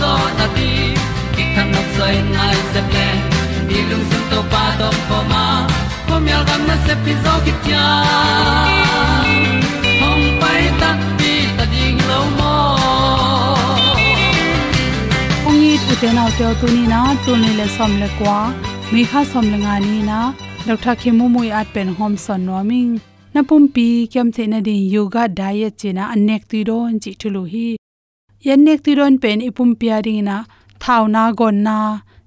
zo na ti ki kan nok sai nai se ple ni lung sun to pa to pa ma. Ko myal gam na se pi zo ki tia hom pai ta ti ta ding lo mo ong i tu te nau te tu ni na tu ni le som le kwa mi kha som le nga ni na dr khimu mui at pen hom son no ming na pum pi kem the na din yoga diet china anek ti ron chi thulu hi yan nek ti ron pen ipum pia ring na thau na gon na,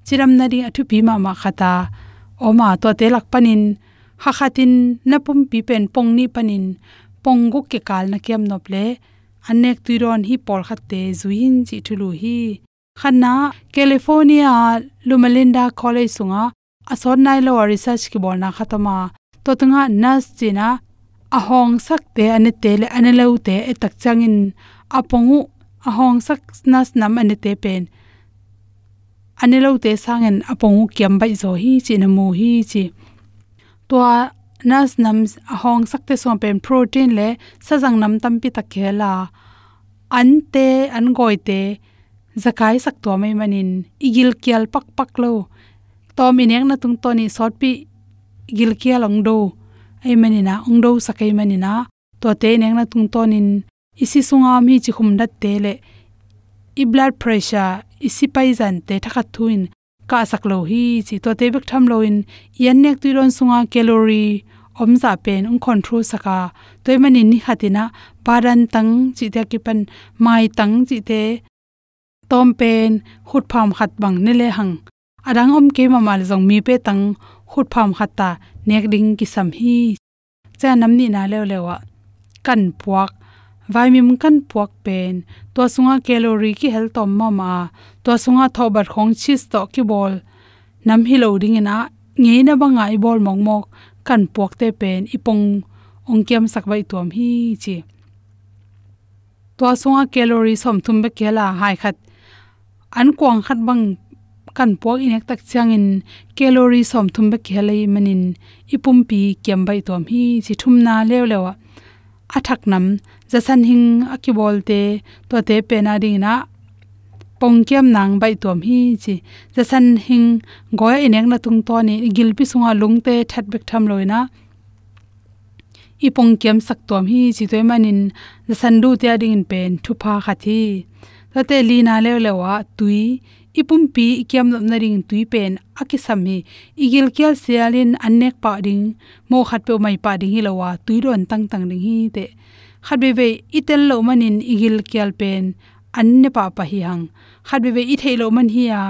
chiram na ri athu pi ma ma khata. Oma to te lak panin ha khatin na pum pi pen pong ni panin, pong gu ke kal na kem nop le. Anek ti ron hi por khat te zuin chi thulu hi. Khana california lumalinda college sunga asor nai lo research ki bolna khatama. To tunga nas china, ahong sak te ane te le ane lo te e changin, apongu ahong sak nas nam ane te pen. Ane lo te sangen apong kiam bai zo hi chi na mu hi chi. To nas nam ahong sak te som pen protein le sajang nam tam pi takhela an te, an goi te, zakai sak to mai manin. Igil kial pak pak lo. To mineng na tung to ni sot pi igil kial ong do. Ai manina, ong do sakai manina. To te neng na tung to nin isi sunga mi chi khum dat te le i blood pressure isi pai zan te thakha thuin ka sak lo hi chi to te bek tham lo in yan nek tu ron sunga calorie om za pen un control saka toy mani ni khatina paran tang chi te ki pan mai tang chi te tom pen khut pham khat bang ne le hang adang om ke ma mal jong mi pe tang khut pham khata nek ding ki sam hi cha nam ni na le lewa kan puak vaimim kan puak pen to sunga calorie ki hel tom ma ma to sunga thobar khong chis to ki bol nam hi lo ding ina nge na banga i bol mong mok kan puak te pen ipong ongkiam sakbai tuam hi chi to sunga calorie som thum be kela hai khat an kwang khat bang kan puak inek tak changin calorie som thum be khelai manin ipum pi kem bai tom hi chi thum na lew lewa athak nam jasan hing akibol te to te pena ding na pongkem nang bai tom hi chi, jasan hing, goya inek na tung to ni, gilpi sunga lungte that bek tham loina i pongkem sak tom hi chi, toy manin jasan du te ding in pen, thu pha khathi tate lina le lewa tui ipum pi ikiam nam na ring tui pen akisam hi igil kyal sialin annek pa ding, mo khat pe mai pa ding hi lawa, tui ron tang tang ding hi te. Khat be ve itel lo manin igil kyal pen, anne pa pa hi hang. Khat be ve i thei lo man hi ya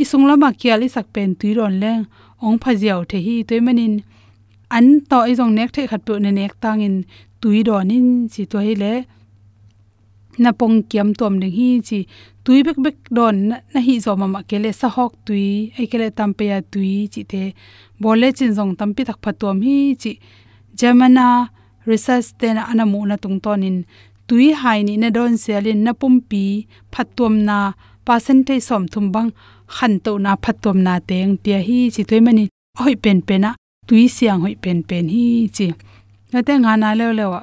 i sunglama kyal i sak pen tui ron leng, ong phajiao the hi toy manin. An to i jong nek the khat pe ne nek tangin tui donin chi to hi le na pong kiam tom ding hi chi tui bek bek don na hi zo mama kele sa hok tui, ai kele tampe ya tui chi te bole chin jong tampi thak phatom hi chi jamana research te na anamu na tung tonin. Tui hai ni na don selin na pumpi phatom na percentage som thum bang khan to na phatom na teng pia hi chi toi mani hoi pen pen na tui siang hoi pen pen hi chi. Na te nga na le lewa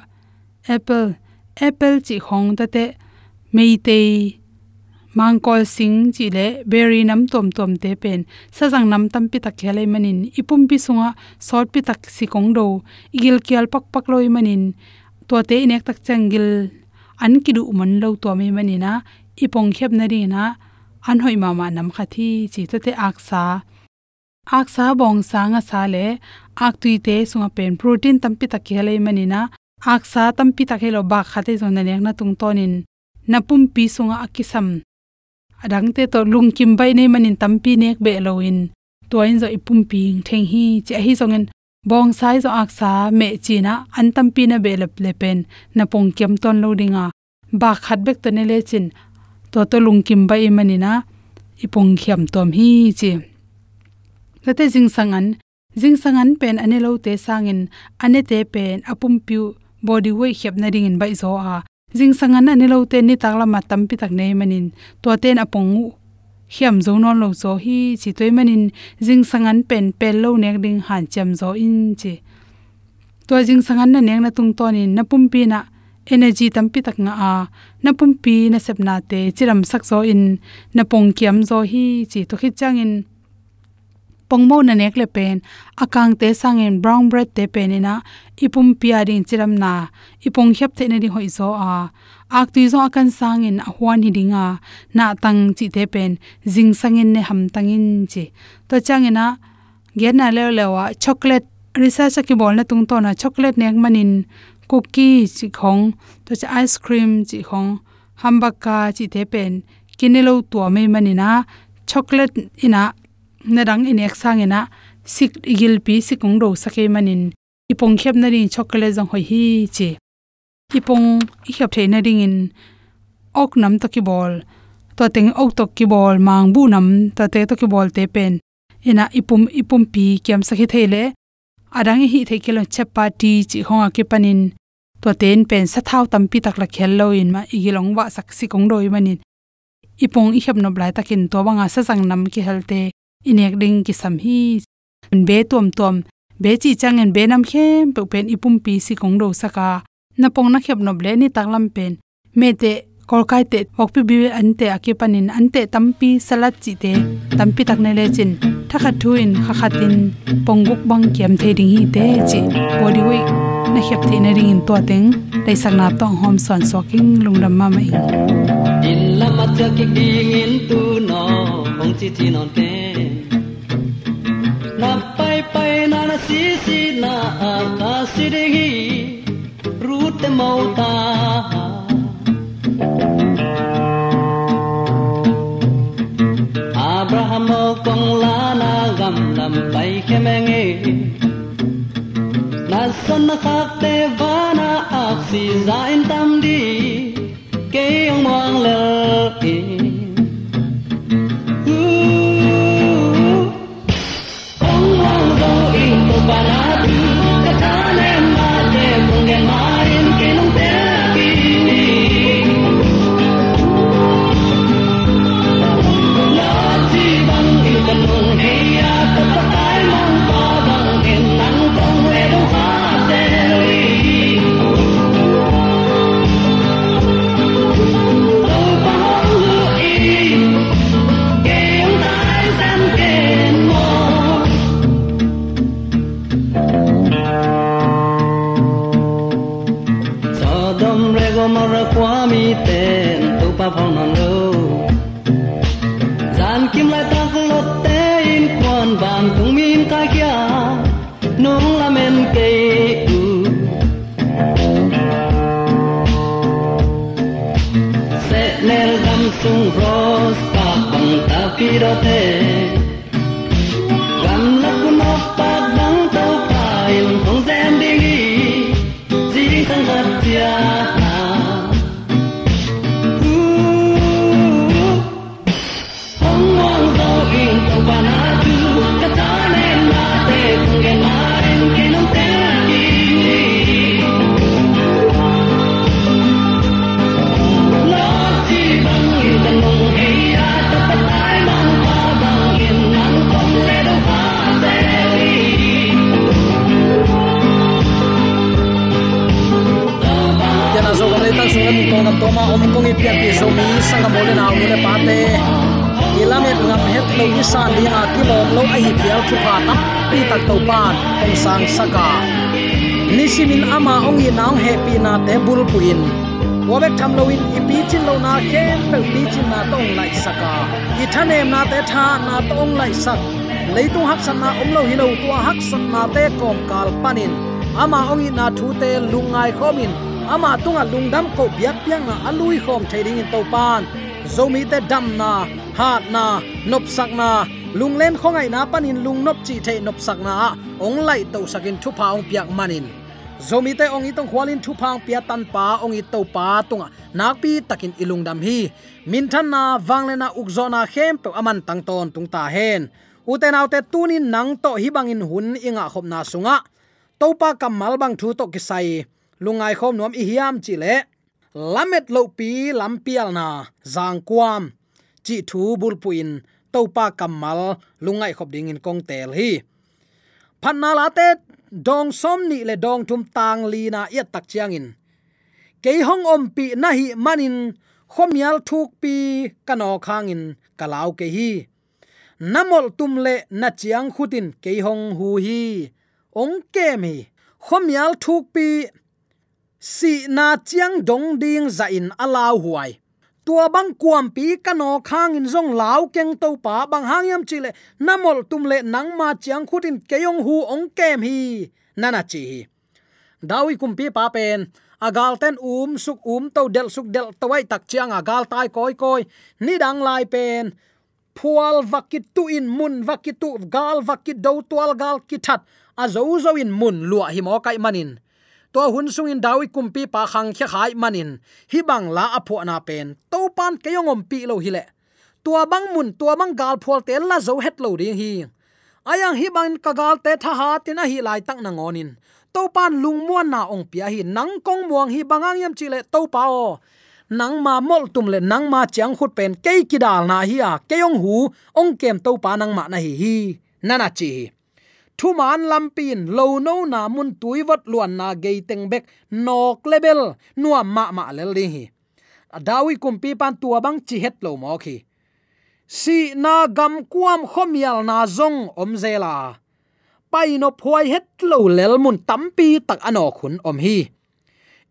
apple apple chi khong ta te mei te mangkol sing chi le berry nam tom tom te pen sa jang nam tam pi tak khele manin ipum pi sunga sort pi tak si kong do igil kyal pak pak loi manin to te inek tak changil an kidu man lo to me manina ipong khep na ri na an hoi ma ma nam khathi chi ta te aksa aksa bong sanga sa le ak tui te sunga pen protein tam pi tak khele manina aksa tam pi tak helo ba khate zon na nek na tung tonin. Napum pi sunga akisam. Adang te to lung kim bai nei manin tampi nek be loin. Toin zo ipum pi theng hi che hi zongen bong sai zo aksa me china an tampi na be lep lepen na pong kem ton lo dinga. Ba khat bek to ne le chin. To to lung kim bai manina ipong khiam tom hi chi. Late jing sangan. Jing sangan pen ane lo te sangin. Ane te pen apum piu body weight khep na ring in bai zo a. Jing sanga na ni lo te ni takla ma tam pi tak nei manin to ten apong hiam zo non lo zo hi chi toy manin jing sangan pen pel lo nek ding han chem zo in chi. To jing sangan na nek na tung to ni na pum pi na energy tam pi tak nga a. Na pum pi na sep na te chiram sak zo in. Na pong kiam zo hi chi to khit chang in pongmo na nek le pen. Akang te sangen brown bread te pen ina ipum pia ding chiram na. Ipong hyap te ne ri hoi zo a. Ak tu zo akan sangin ahwan hi dinga na tang chi te pen. Jing sangin ne ham tangin chi. To changena gena le lewa chocolate, research ki bol na tung to na. Chocolate nek manin cookie chi khong. To cha ice cream chi khong. Hambaka chi te pen. Kinelo tu me manina chocolate ina na dang in ek sang ina sik igil pi sikung ro sake manin. Ipong khep na ring chocolate jong hoi hi che. Ipong i khep the na ring in ok nam to ki bol to teng ok to ki bol mang bu nam ta te to ki bol te pen. Ina ipum ipum pi kyam sakhi thele adang hi the kilo chapati chi honga ke panin. To ten pen sa thau tampi tak la khel lo in ma igilong wa sak si kong doi manin. Ipong i khep no blai takin to banga sa sang nam ki helte inek ding ki sam hi be tom tom be chi chang en be khem, pe pen ipum pi si kong do saka na pong na khep no ble ni taklam pen. Me te kolkai te okpi bi ante ake ante tampi salat chi te tampi tak ne le chin. Thakha thuin kha khatin pongguk bang kiam the ding hi te chi. Body weight na khep the na ring in to teng. Dai sak na tong hom son soking lungdam ma mai. In lama cha ki ding tu no. Ong chi chi non te. Ta si de Abraham kong la na gam lam pai khemenge na san na khak te va na za in tam di जीते lam om kong ipian pi zomi sanga mole na naw ni le pate ilamet ngam het lo ni san ni a ki lom lo a hi pial thu pa ta pi tak to pan ong sang saka. Nisimin ama ong i nang he pi na te bul puin wabek tham lo in i pi chin lo na khem pe pi chin na tong lai saka. I thanem na te tha na tong lai sak leitung hak san na om lo hi lo tua hak san na te kom kal panin ama ong i na thu te lungai khomin ama tunga lungdam ko biak pianga alui khom thading in topan zomi te dam na, hat na, nop sak na. Lunglen khongai na panin lung nop chi the nop sak na. Ong lai to sakin thu paung piak manin zomi te ong itong khwalin thu phang pia tan pa ong i to pa tunga. Nak pi takin ilung dam hi. Min than na wanglena ukzona khem pe aman tang ton tung ta hen. Uten autte tunin nang to hi bangin hun inga khop na sunga. Topa kamal bang thu to kisai lungai khom nuam i hiam chi le. Lamet lo pi lampial na, zang kwam chi thu bul puin topa kamal lungai khop ding in kong tel hi. Phanna la te, dong som ni le dong tum tang li na ya tak chiang in. Ke hong om pi na hi manin khomial thuk pi kano khang in kalau ke hi. Namol tum le na chiang khutin ke hong hu hi. Ong ke mi khomial thuk pi si na chiang dong ding za in alaw huai. Tua bang kuam pi kano khang in zong lau keng to pa bang hangyam chile namol tum le nang ma chiang khutin keyong hu ong kem hi. Nana chi hi. Dawi kumpi pa pen. Agal ten um suk um to del suk del tawai tak chiang agal tai koi koi. Ni dang lai pen. Phual vakit tu in mun vakit tu gal vakit do tual gal kithat azo zo in mun lua hi mo kai manin to hun sung in dawi kumpi pa khang khe khai manin. Hi bang la apho na pen. To pan keyongom pi lo hile. Tua bang mun tua bang gal phol te la zo het lo ding hi. Ayang hi bang ka gal te tha ha tina hi lai tak na ngonin to pan lung muan na ong pia hi. Nang kong muang hi bangang yam chile to pa o. Nang ma mol tum le nang ma chiang khut pen ke ki dal na hi a. Keyong hu ong kem to pa nang ma na hi hi. Nana chi thu man lampin, lo no na mun tuiwat luan na ge teng bek, nok level nuwa ma ma lel ding hi. Dawi kumpi pan tua bang chi het lo mo khi. Si na gam kuam khomial na zong om zela pai no phoi het lo lel mun tampi tak ano khun om hi.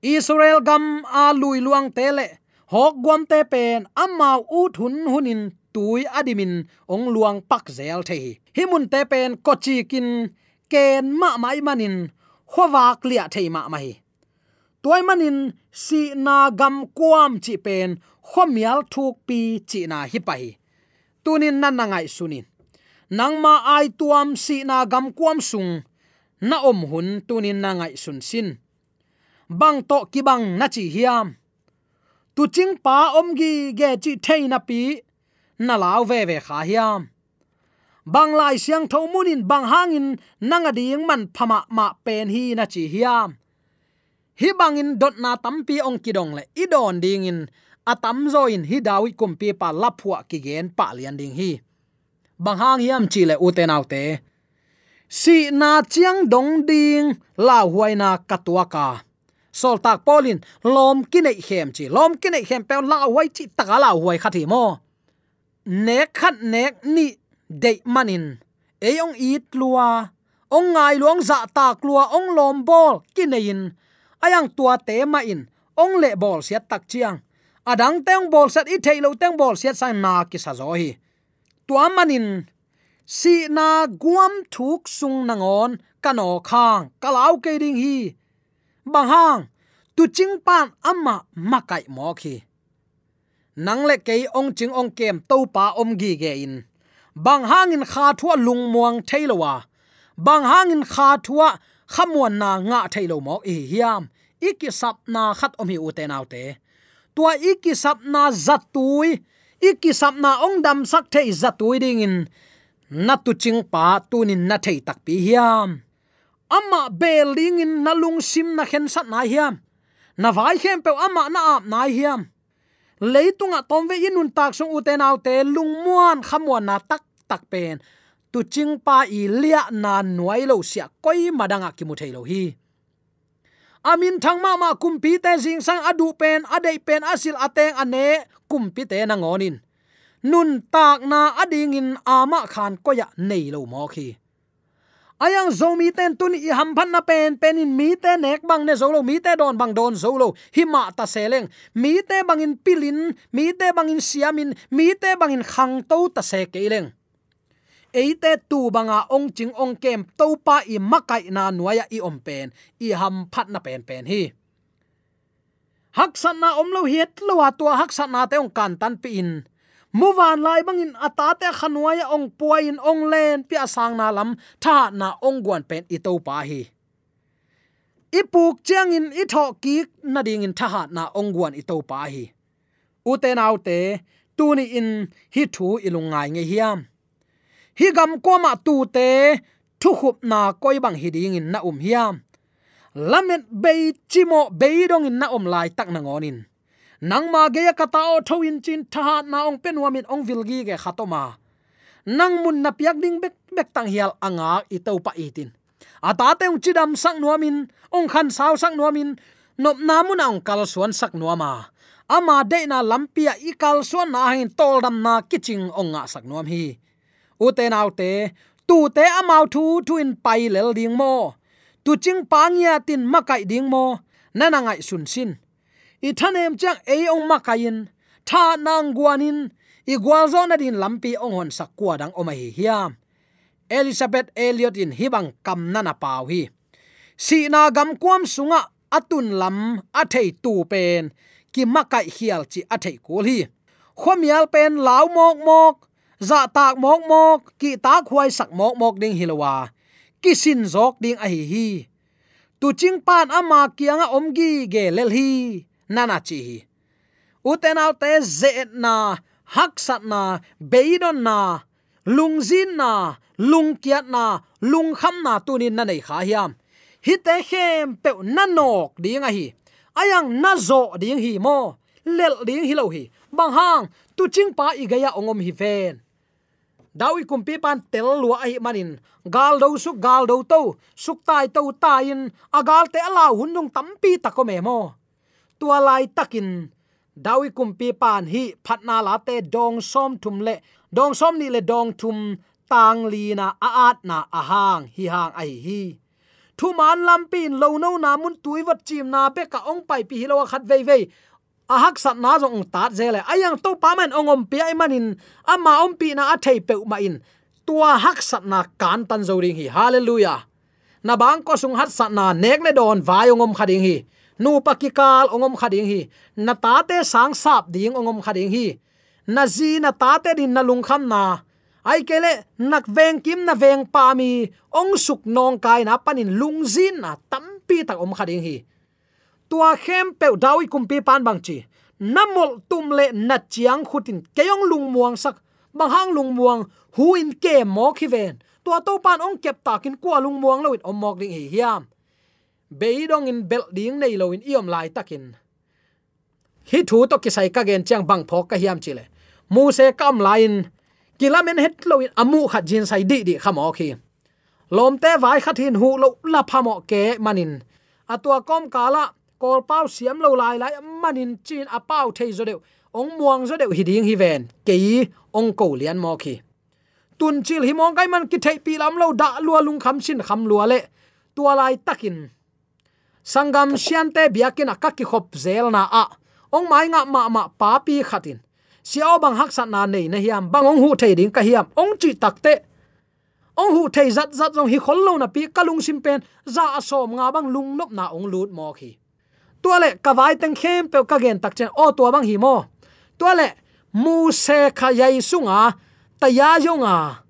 Israel gam a lui luang tele hok guam te pen amma u thun hunin tui adimin ong luang pak zel the hi mun te pen ko chi kin ken ma mai manin khowak lia thei ma mai. Toy manin si na gam kwam chi pen khomial thuk pi chi na hi pai. Tunin nan nangai sunin nangma ai tuam si na gam kwam sung, na om hun tunin nangai sun sin. Bang to ki bang na chi hiam. Tu ching pa om gi ge chi thei na pi na lao ve ve kha hiam bang lai siang tho munin bang hangin nanga ding man phama ma pen hi na chi hiam. Hi bangin dot na tampi ong kidong le idon ding in atam zo in hi dawi kumpi pa laphua ki gen pa lian ding hi. Bang hang hiam chi le uten autte. Si na chiang dong ding la huai na katwa ka sol tak polin, lom kinai hem chi, lom kinai hem pe la huai chi ta la huai khathi mo nek khat nek ni de manin. Eyong it lua ong ngai luang za ta klua, ong lom bol kinein ayang tua te ma in, ong le bol siat tak chiang. Adang teng bol sat i thailo teng bol siat sang na ki sa zo hi. Tua manin, si na guam thuk sung nangon kano khang kalau ke ding hi. Bang hang, tu ching pan amma makai mo khi nang le kei ong ching ong kem to pa om gi ge in. Bang hangin kha thua lung muang thailowa bang hangin kha thua khamuan na nga thailo mo e hiam. Iki sap na khat om hi ute autte. Tua iki sap na zatui iki sap na ong dam sak thei zatui ding in. Na tu ching pa tunin na thei tak pi hiam. Amma beling in na lung sim na khen sat na hiam. Na vai khem pe amma na ap na hiam leitunga tomve inun tak sung uten autte lungmuan khamwa na tak tak pen. Tu ching pa i lia na nuai lo sia koi madanga ki mu lo hi. Amin thang ma ma kumpi te jing sang adu pen, adei pen asil ateng ane, kumpi te na ngonin nun tak na ading in ama khan ko ya nei lo mo khi ayang zomi ten tun i ham phan na pen pen in mi te nek bang ne zolo mi te don bang don zolo hima ta seleng mi te bang in pilin, mi te bang in siamin mi te bang in khang to ta se keleng eite tu banga ong ching ong kem, to pa i makai na nuaya i om pen, i ham phat na pen pen hi. Hak san na om lo hiet lo wa to hak san na te ong kan tan pi in muwan lai bangin atate khanwaya ong puain ong len pi asang na lam, tha na ong guan pen i to pa hi. Ipuk chiang in i tho ki na ding in tha na ong guan i to pa hi. U te nau tu ni in hi thu ilungai nge hiam. Hi gam ko ma tu te, thu khup na koi bang hi ding in na um hiam. Lamet be chimo be dong in na om lai tak na ngonin nang ma ge ka ta o tho in chin tha na ong pen wa min ong vilgi ge khatoma nang mun na piak ding bek bek tang hial anga i to pa itin ata te ung chidam sang nuamin ong khan saw sang nuamin nop namun ong kal suan sak nuama ama de na lampia i kal suan na hin tol dam na kiching ong nga sak nuam hi. U te nau te, tu te amau thu thu in pai lel ding mo. Tu ching pangya tin makai ding mo. Nana ngai sun sin i thanem chang ei ong makayin tha nang guanin. I gwal zo na din lampi ong hon sak dang dang omai hiam. Elizabeth elliot in hibang kam na na pau hi. Si na gam kwam sunga atun lam athei tu pen. Ki makai hial chi athei kul hi. Khomial pen law mok mok. Za tak mok mok. Ki ta khwai sak mok mok ding hilowa ki sin zok ding a hi hi. Tu ching pan ama kianga omgi ge lel hi nana chi hi uten au te ze na hak sat na beidon na lungzin na lungkiat na lung kham na tunin na nei kha hiam hi te khem pe nanok ding a hi ayang na zo ding hi mo. Lel ding hi lo hi bang hang tu ching pa i gaya ongom hi ven dawi kumpi pan tel lua ai manin. Gal do su gal do to suk tai to tai in agal te ala hunung tampi takome mo tua lai takin. Dawi kumpi pan hi phatna la te dong som thum le, dong som ni le dong thum tang li na a at na a hang, hi hang ai hi thu man lampin lo no na mun tui wat chim na be ka ong pai pi lo khat vei vei. A hak sat na jong tat zele ayang to pa man ongom pi ai manin. Ama om pi na a thei pe ma in. Tua hak sat na kan tan zo ring hi. Hallelujah. Na bang ko sung hat sat na nek le don vai ongom khading hi nu pakikal ongom khading hi. Na ta te sang sap ding ongom khading hi. Na ji na ta te din na lung kham na. Ai kele, nak veng kim na veng pa mi. Ong suk nong kai na panin lung zin na tampi tak om khading hi. Tua khem pe dawi kumpi pan bang chi. Namol tum le na chiang khutin keyong lung muang sak. Bang hang lung muang, hu in ke mo khi ven. Tua to pan ong kep takin kwa lung muang lo in om mok ding hi hiam beidong in bel ding nei lo in iom lai takin. Hi thu to ki sai ka gen chang bang phok ka hiam chile. Mu se kam lain kilamen het lo in amu khat jin sai di di khamo khi lom te vai khat hin hu lo la phamo ke manin. Atua kom kala kol pau siam lo lai lai manin chin a pau thei zo deu. Ong muang zo deu hi ding hi ven. Ke ong ko lian mo khi tun chil hi mong kai man ki thei pi lam lo da lua lung kham sin kham lua le. Tua lai takin sangam siante biakin akak ki khop zel na a. Ong mai nga ma ma pa pi khatin. Siao bang hak sat na nei na hiam, bang ong hu thei ding ka hiam, ong chi takte ong hu thei zat zat jong hi khol lo na pi kalung sim pen, za asom nga bang lung nop na ong lut mo khi. Tuale kawai teng khem pe ka gen tak chen, o tua bang hi mo. Tuale, mu se kha yai sunga ta ya yonga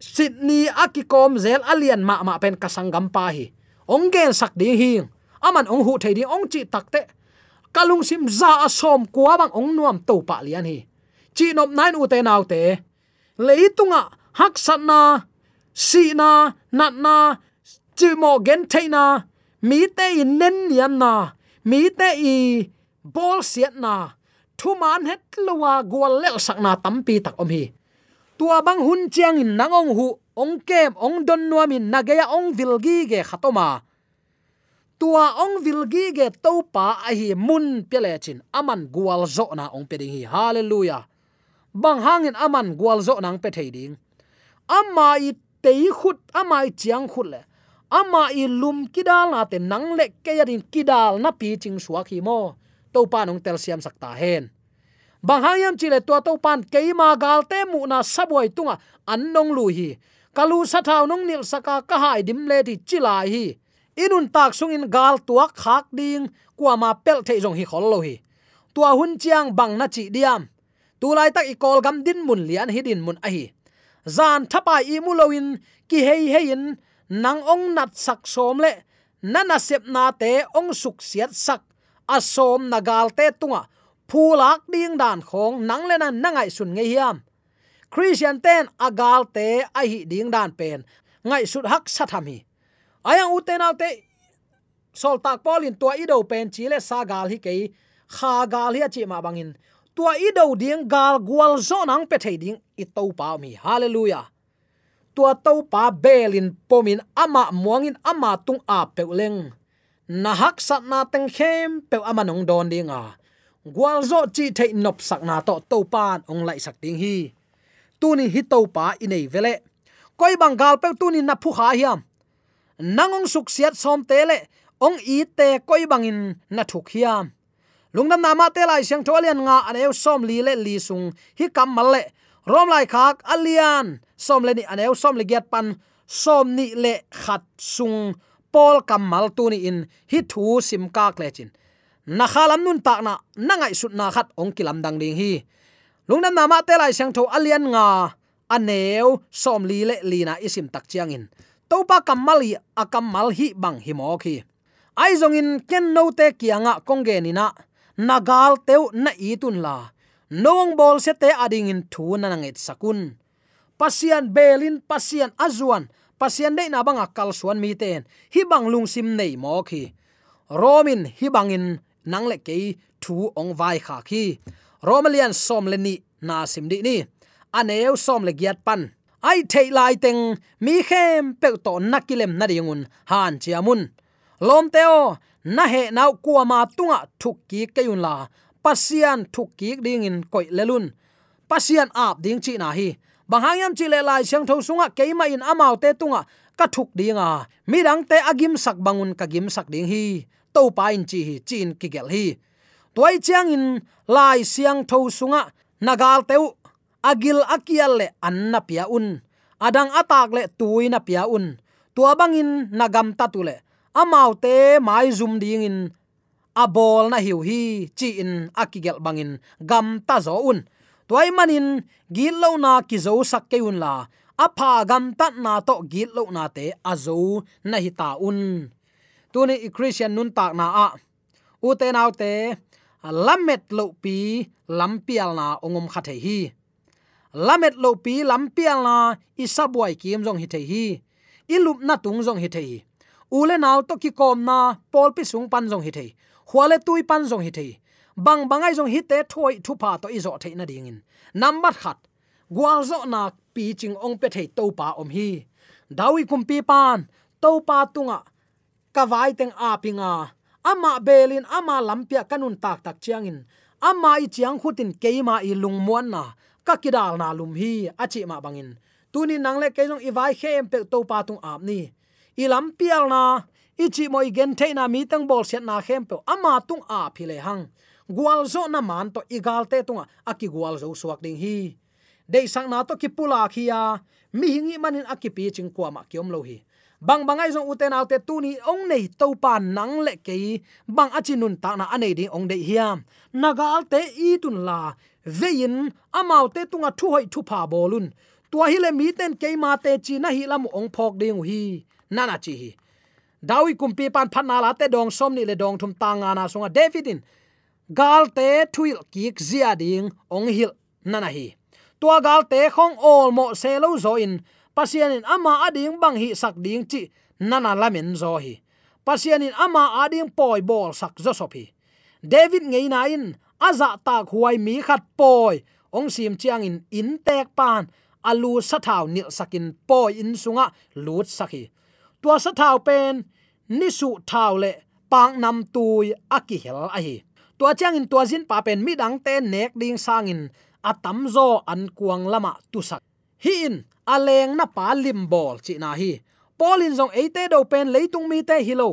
sydney akikom zel alian ma ma pen kasangam pa hi. Ong gen sak ding hing aman ong hu thei ding ong chi takte kalung sim za asom kwa bang ong nuam to pa lian hi. Chi nop nine u te nau te. Leitunga hak satna si na, nat na, chi mo gen theina mi te in nen yan na, mi te i bol siat na, thu man het lowa gwal lel sakna tampi tak om hi. Tua bang hun chiang in nangong hu, ong kem, ong don nuamin nagaya ong vilgi ge khatoma tua ong vilgi ge to pa a hi mun pele chin. Aman gwal zo na ong pe ding hi. Hallelujah. Bang hangin aman gwal zo nang pe thei ding. Amma i tei khut amma i chiang khut le. Amma i lum kidal na te nang le ke yarin kidal na pi ching suak hi mo. To pa nong tel siam sakta hen. Bang hangyam chile to to pan keima gal te mu na saboi tunga annong lu hi. Kalu sa thau nong nil saka ka hai dim le di chila hi inun tak sung in gal tua khak ding kwa ma pel the jong hi khol lo hi. Tua hun chiang bang na chi diam. Tu lai tak i kol gam din mun lian hi din mun a hi. Zan thapa i mu loin ki hei hei in, nang ong nat sak som le nana sep na te ong suk siat sak. Asom nagal te tunga, phulak ding dan khong nang le na nangai sun nge hiam. Christian ten agal te a hi ding dan pen. Ngai sut hak sathami hi ayang uten autte sol tak polin tua ido pen chile sa gal hi ke kha gal hi chi ma bangin. Tua ido ding gal gwal zo nang pe thei ding i to pa mi. Hallelujah. Tua to pa belin pomin ama muangin ama tung a peuleng na hak sat na teng khem pe ama nong don dinga. Gwal zo chi thei nop sak na to to pan ong lai sak ding hi. Tuni hi to pa inei vele. Koi bangal pe tuni na phu kha hiam. Nangong suk siat som tele ong i te koi bangin na thuk hiam lungnam nama te lai siang tholian nga aneu som li le li sung hi kam mal le rom lai khak alian som le ni aneu som le giat pan som ni le khat sung pol kam mal tu ni in hi thu sim kak le chin na khalam nun tak na nangai sut na khat ong kilam dang ding hi lungnam nama te lai siang tho alian nga aneu som li le li na isim tak chiang in topa kamali akamal hi bang hi mo khi ai zong in ken no te kianga kongge ni na nagal teu na itun la. Nong bol se te ading in thu na nangit sakun. Pasian belin, pasian azuan, pasian de na banga kal suan mi ten hi bang lung sim nei mo khi romin hi bangin nang le ke thu ong vai kha khi romalian som le ni na sim di ni. Aneu som le giat pan ai thei lai teng, mi khem pe to nakilem na dingun han chiamun lom teo na he nau kwa ma tunga thuk ki kayun la. Pasian thuk ki ding in koi lelun pasian ap ding chi na hi. Banghayam chile lai chang tho sunga keima in amau te tunga ka thuk dinga midang te agim sak bangun ka gim sak ding hi. To pa in chi hi, chin ki gel hi. Toy chiang in lai siang tho sunga nagal teu agil akial le anna pia un. Adang atak le tuina pia un. Tua bangin nagam tatule amau te mai zum ding in. Abol na hiu hi chi in akigel bangin gam ta zo un. Toy manin gil lo na ki zo sak ke un la. Apha gam ta na to gil lo na te azo na hi ta un. Tuni christian nun tak na a. U te nau te, lamet lo pi lampial na ongom khathe hi lamet lo pi lampial na isabuai kim jong hi the hi. Ilup na tung jong hi the hi. Ule naw to ki kom na pol pi sung pan jong hi the khwale tui pan jong hi the bang bangai jong hi te thoi thu pa to izo the na ding in. Number khat. Gwal zo na pi ching ong pe thei to pa om hi. Dawi kum pi pan. To pa tunga. Kawai teng a pinga ama belin, ama lampia kanun tak tak chiangin ama i chiang khutin keima i lungmuan na ka kidal na lum hi achi ma bangin tuni nangle ke jong iwai khem pe to pa tung ap ni. Ilam pial na ichi moi gen the na mi tang bol set na khem pe ama tung a phile hang gwal zo na man to igal te tunga aki gwal zo suak ding hi. Dei sang na to ki pula khia mi hingi manin akipi ching kwa ma kiom lo hi bang bangai zong uten autte tu ni ong nei to pa nang le ke bang achinun ta na anei ding ong dei hiam. Naga alte i tun la. Vein amau te tunga thu hoi thu pa bolun tua hi le mi ten ke ma te chi na hi lam ong phok ding hi. Nana chi hi. Dawi kumpi pan phan na la te dong som ni le dong thum tanga na songa. Davidin gal te thuil kik zia ding ong hil nana hi. Tua gal te khong ol mo se lo zo in pasianin ama ading bang hi sak ding chi nana lamen zo hi. Pasianin ama ading poi bol sak zo sopi david ngei na in, aza tak huai mi khat poi. Ong sim chiang in in tek pan. Alu sathau nil sakin poi in sunga lut sakhi tua sathau pen, nisu thau le pang nam tui aki hel a hi. Tua chang in tua zin pa pen mi dang te nek ding sangin atam zo an kuang lama tu sak. Hi in aleng na pa lim bol chi na hi. Polin zong eite do pen leitung mi te hilo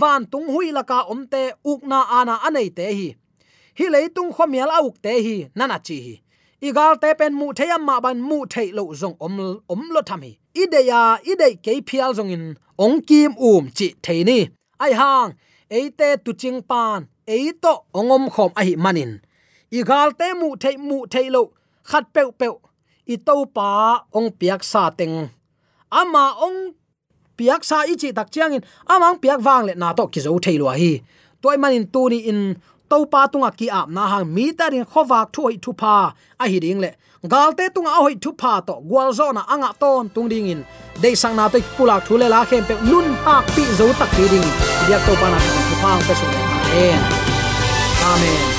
van tung hui laka omte ukna ana anei te hi. Hi leitung khomial auk te hi nana chi hi. Igal te pen mu theya ma ban mu thei lo zong om om lo tham hi. Ideya ide ke phial zong in ong kim um chi thei ni. Ai hang, eite tu ching pan, eito ongom khom a hi manin. Igal te mu thei mu thei lo. Khat peu peu i to pa ong piak sa teng. Ama ong piak sa ichi tak chiang in amang piak wang le na to ki zo thei lo hi. Toy manin tu ni in to pa tunga ki ap na hang mi ta rin khowak thu hi thu pa a hi ding le galte tunga hoi thu pa to, gwal zo na anga ton tung ding in. De sang na to pula thu le la khem pe nun pak pi zo tak pi ding dia to pa na thu pa pe so amen. Amen.